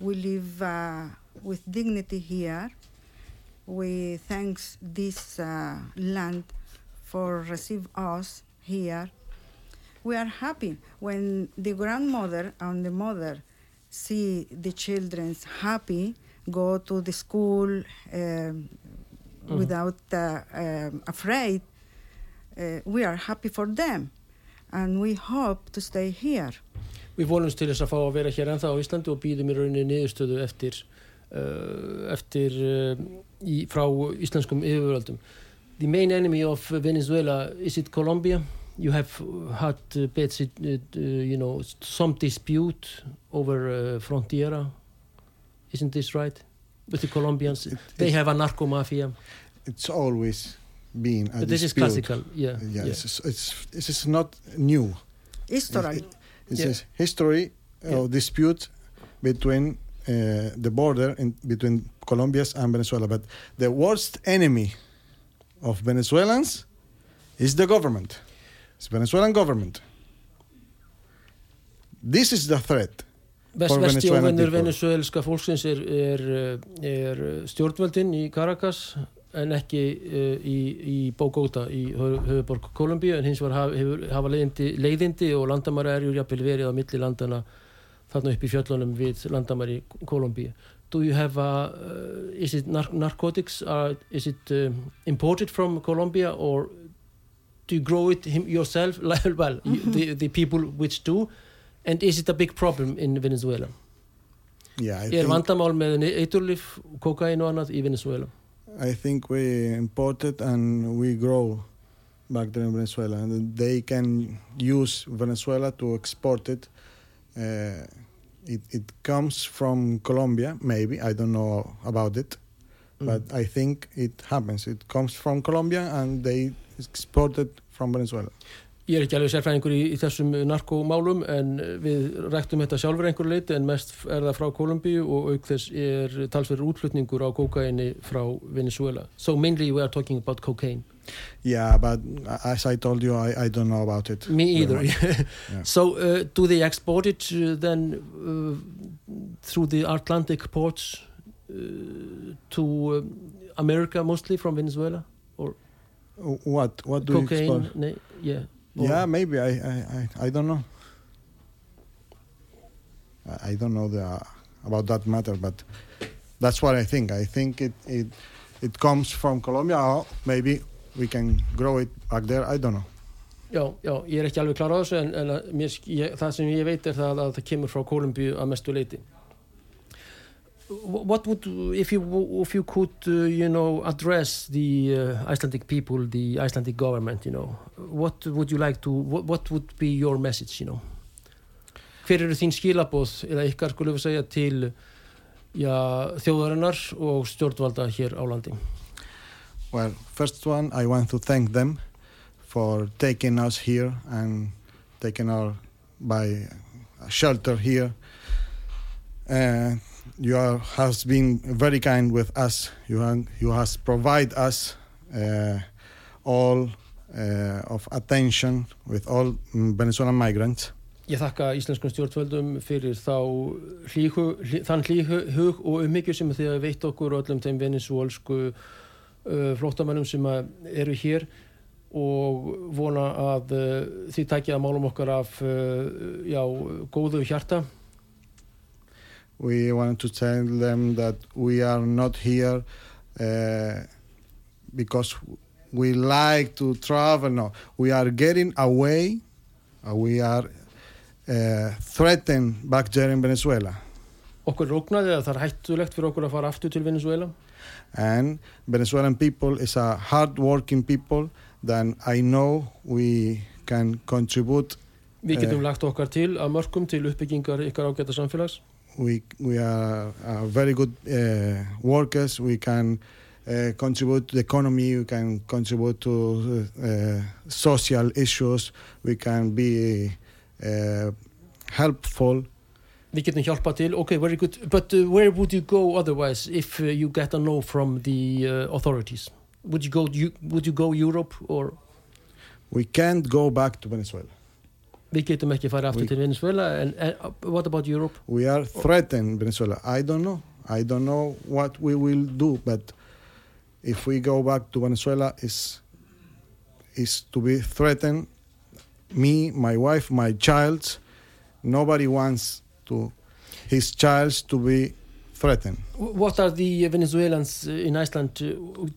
we live uh, with dignity here. We thanks this uh, land for receive us here. We are happy when the grandmother and the mother see the children happy, go to the school um, without uh, um, afraid. Uh, we are happy for them, and we hope to stay here. Við vonumst til þess að fá að vera hér ennþá á Íslandi og býðum í rauninni niðurstöðu eftir, uh, eftir uh, í, frá íslenskum yfirvöldum. The main enemy of Venezuela, is it Colombia? You have had uh, bits, uh, uh, you know, some dispute over uh, Frontiera. Isn't this right? With the Colombians. It- they have a narco mafia. It's always been a But this is classical. Yeah. Yeah, yeah. It's, it's this is not new. History. It's Yeah. a history Yeah. of dispute between uh, the border in, between Colombia and Venezuela. But the worst enemy of Venezuelans is the government. It's Venezuelan government. This is the threat. Vest, For vesti Venezuelan óvinnur people. venezuelska fólksins er, er, er stjórnvöldin í Caracas en ekki uh, í, í Bogota í höf- höfuborg Kolumbíu en hins hefur, hafa leiðindi, leiðindi og landamæri er ju jafnvel verið á milli landana þarna upp í fjöllunum við landamæri Kolumbíu. Do you have a, uh, is it nar narcotics, uh, is it uh, imported from Colombia or do you grow it yourself? well, you, the, the people which do and is it a big problem in Venezuela? Yeah, I Er vandamál með eiturlif, kokain og annað í Venezuela? I think we imported and we grow back there in Venezuela. And they can use Venezuela to export it. Uh, it, it comes from Colombia, maybe. I don't know about it. But I think it happens. It comes from Colombia and they export it from Venezuela. Ég er ekki alveg sérfræðingur í, í þessum narkomálum en við ræktum þetta sjálfur einhverju leiti en mest er það frá Kolumbíu og auk þess er talsverður útflutningur á kokaini frá Venezuela. So mainly we are talking about cocaine. Yeah, but as I told you, I, I don't know about it. Me either. Yeah. So uh, do they export it uh, then uh, through the Atlantic ports uh, to uh, America mostly from Venezuela? What? What do you Cocaine? export? Ne- yeah. Or- Yeah, maybe. I, I, I, I don't know. I, I don't know the, about that matter, but that's what I think. I think it, it, it comes from Colombia. Or maybe we can grow it back there. I don't know. Já, já, ég er ekki alveg klar á þessu en, en að mér, ég, það sem ég veit er það að það kemur frá Kolumbíu að mestu leiti. What would, if you, if you could, uh, you know, address the uh, Icelandic people, the Icelandic government, you know, what would you like to, what, what would be your message, you know? Hver eru þín skilabóð, eða ykkar skulum við segja til já, þjóðarinnar og stjórnvalda hér á landi? Well, first one, I want to thank them for taking us here and taking our by shelter here. Uh, you are, has been very kind with us. You have, you has provide us uh, all uh, of attention with all mm, Venezuelan migrants. Ég þakka íslenskum stjórnvöldum fyrir þá hlýhu, hlý, þann hlýhug og umhyggju sem þið hafa veitt okkur og öllum þeim venisúolsku uh, flóttamannum sem eru hér og vona að uh, þið takja málum okkar af uh, já, góðu hjarta. We want to tell them that we are not here uh, because we like to travel. No, we are getting away. Uh, we are uh, threatened back there in Venezuela. Okkur ógnaði að það er hættulegt fyrir okkur að fara aftur til Venezuela And Venezuelan people is a hard-working people. Then I know we can contribute. Við getum Eh. lagt okkar til að mörgum til uppbyggingar ykkar ágæta samfélags We we are, are very good uh, workers. We can uh, contribute to the economy. We can contribute to uh, social issues. We can be uh, helpful. Við getum hjálpað til, ok, very good But uh, where would you go otherwise if uh, you get a no from the uh, authorities? Would you go you, would you go Europe or We can't go back to Venezuela. Við getum ekki farið aftur We- til Venezuela and, and what about Europe? We are threatened Venezuela. I don't know. I don't know what we will do, but if we go back to Venezuela, is is to be threatened. Me, my wife, my child. Nobody wants to his child to be threatened. Wh- What are the Venezuelans uh, in Iceland uh,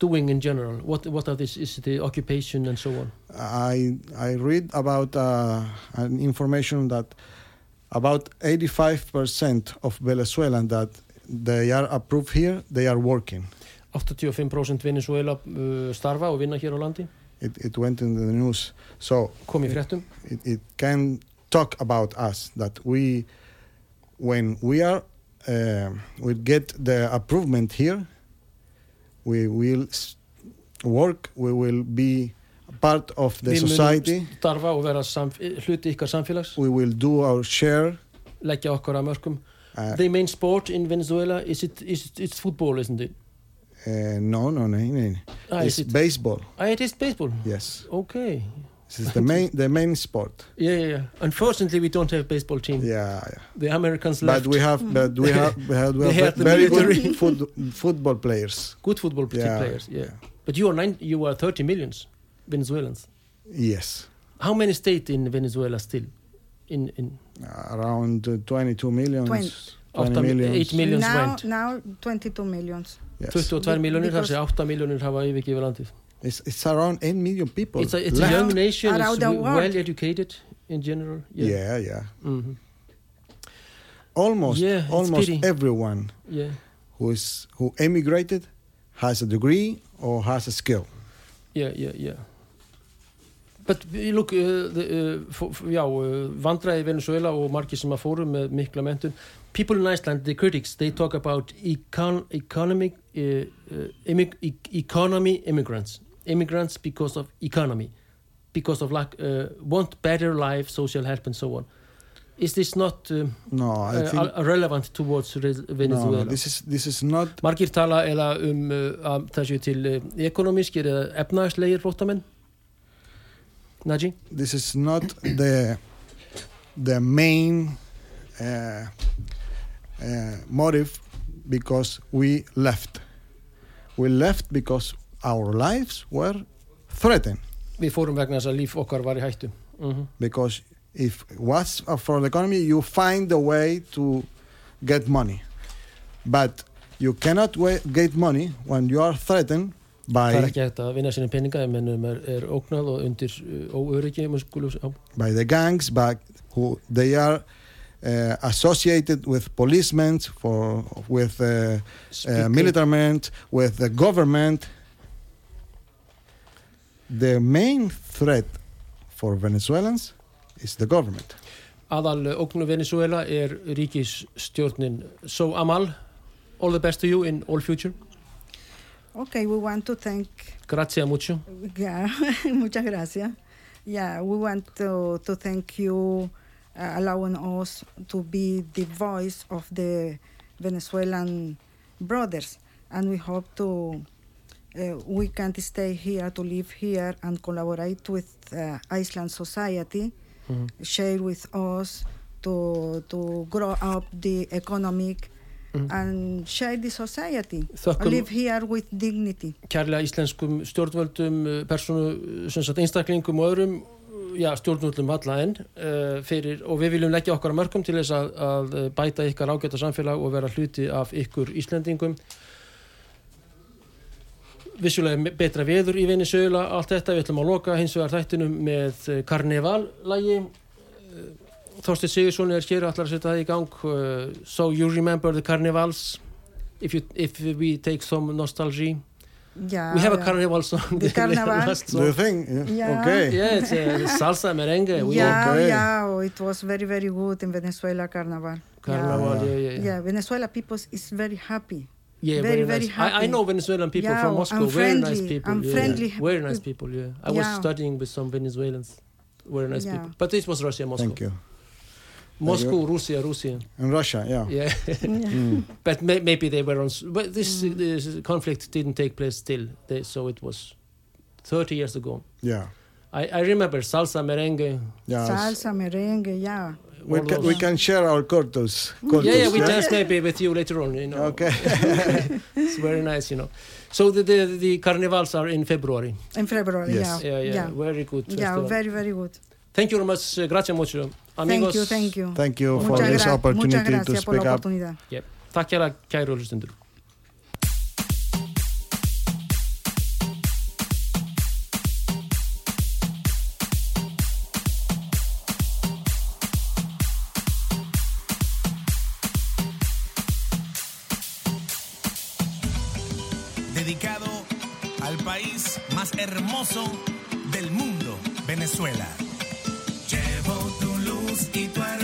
doing in general? What what are this is the occupation and so on? I I read about uh, an information that about 85% of Venezuelans that they are approved here, they are working. 85% Venezuela uh, starfa og vinna hér á landi It, it went in the news. So kom í fréttum it, it can talk about us that we, when we are, uh, we get the approval here, we will work, we will be part of the Við munum society, starfa og vera hluti ykkar samfélags we will do our share. leggja okkar að mörgum Uh, The main sport in Venezuela is it is it, it's football, isn't it? uh, no, no, no, no. Ah, it's is it? baseball. Ah, it is baseball. Yes, Okay. This is the main, the main sport. Yeah, yeah, yeah. Unfortunately, we don't have baseball team. Yeah, yeah. The Americans left. But we have, but we have, we have, we have very military. good foot, football players. good football Yeah, players. Yeah. But you are nine. You are 30 millions Venezuelans. Yes. How many state in Venezuela still? In in around uh, 22 millions. 20 Átta- millions. eight millions now, went. now 22 millions. Yes. 22 miljónir, þar Because- sé 8 miljónir hafa yfirgefið landið. It's, it's around 8 million people. It's a, it's a young nation, it's the world. well educated in general. Yeah, yeah. Mhm. Almost, Yeah, almost pity. everyone yeah. who is who emigrated has a degree or has a skill. Yeah, yeah, yeah. But uh, look, uh, the, uh, f- f- já, uh, vandræði Venezuela og margir sem að fóru með mikla mentun. People in Iceland, the critics, they talk about econ economic, uh, uh, immig e economy immigrants. Immigrants because of economy, because of lack, uh, want better life, social help and so on. Is this not uh, No, I uh, think relevant towards Venezuela? no, this is this is not. Margir tala eða um uh, að þessu til uh, ekonomískir eða efnaðslegir flóttamenn Naji? This is not the the main uh, uh, motive because we left. We left because our lives were threatened. Við fórum vegna þess að líf okkar var í hættu. Mm because if what's for the economy you find a way to get money. But you cannot get money when you are threatened Það er by ekki hægt að vinna sinni peninga ef mennum er, er ógnað og undir uh, óöryggi by the gangs but who they are uh, associated with policemen for with uh, uh, military men with the government the main threat for Venezuelans is the government Aðal uh, ógnu Venezuela er ríkisstjórnin So Amal, all the best to you in all future Okay, we want to thank Grazie mucho. Yeah, muchas gracias. Yeah, we want to, to thank you uh, allowing us to be the voice of the Venezuelan brothers, and we hope to uh, we can stay here to live here and collaborate with uh, Iceland society, share with us to to grow up the economic. And share the society. Þökkum- Live here with dignity. Kærlega íslenskum stjórnvöldum, persónu, sem sagt einstaklingum og öðrum, já, stjórnvöldum alla enn uh, fyrir, og við viljum leggja okkar að mörgum til þess að, að bæta ykkar ágæta samfélag og vera hluti af ykkur Íslendingum. Vissulega betra veður í Venezuela, allt þetta, við ætlum að loka hins vegar þættinum með eh, Carnival-lægi. Þorstein Sigursson er hér ætlar að setja það í gang. Uh, so you remember the carnivals, if, you, if we take some nostalgia. Yeah, We have a yeah. carnival song. The carnival. Last Do you song. think? Yeah. Yeah. Okay. Yeah, it's uh, salsa merengue. We yeah, Okay. yeah, oh, it was very, very good in Venezuela Carnival. Carnival, yeah, yeah. Yeah, yeah Venezuela people is very happy. Yeah, Very, very, very nice. I, I know Venezuelan people Yeah, from and Moscow. Very nice friendly, people. and yeah. friendly Very nice people, yeah. I was Yeah. studying with some Venezuelans. Very nice Yeah. people. But this was Russia, Moscow. Thank you. Moscow, Russia, Russia. In Russia, yeah. Yeah. Mm. but may, maybe they were on... s- But this, Mm. this conflict didn't take place still. They, so it was 30 years ago. Yeah. I, I remember salsa, merengue. Yeah. Salsa, merengue, yeah. We can, we can share our cortos. cultures yeah, yeah, we yeah? dance maybe with you later on. You know. Okay. it's very nice, you know. So the, the the carnivals are in February. In February, Yes. yeah. Yeah, yeah, very good. Yeah, very, very good. Thank you very much. Uh, gracias mucho. Amigos, Thank you, thank you. Thank you for this opportunity to speak la up. oportunidad. Yep. Takk hjá kæru dedicado al país más hermoso del mundo, Venezuela. Llevo tu luz y tu arena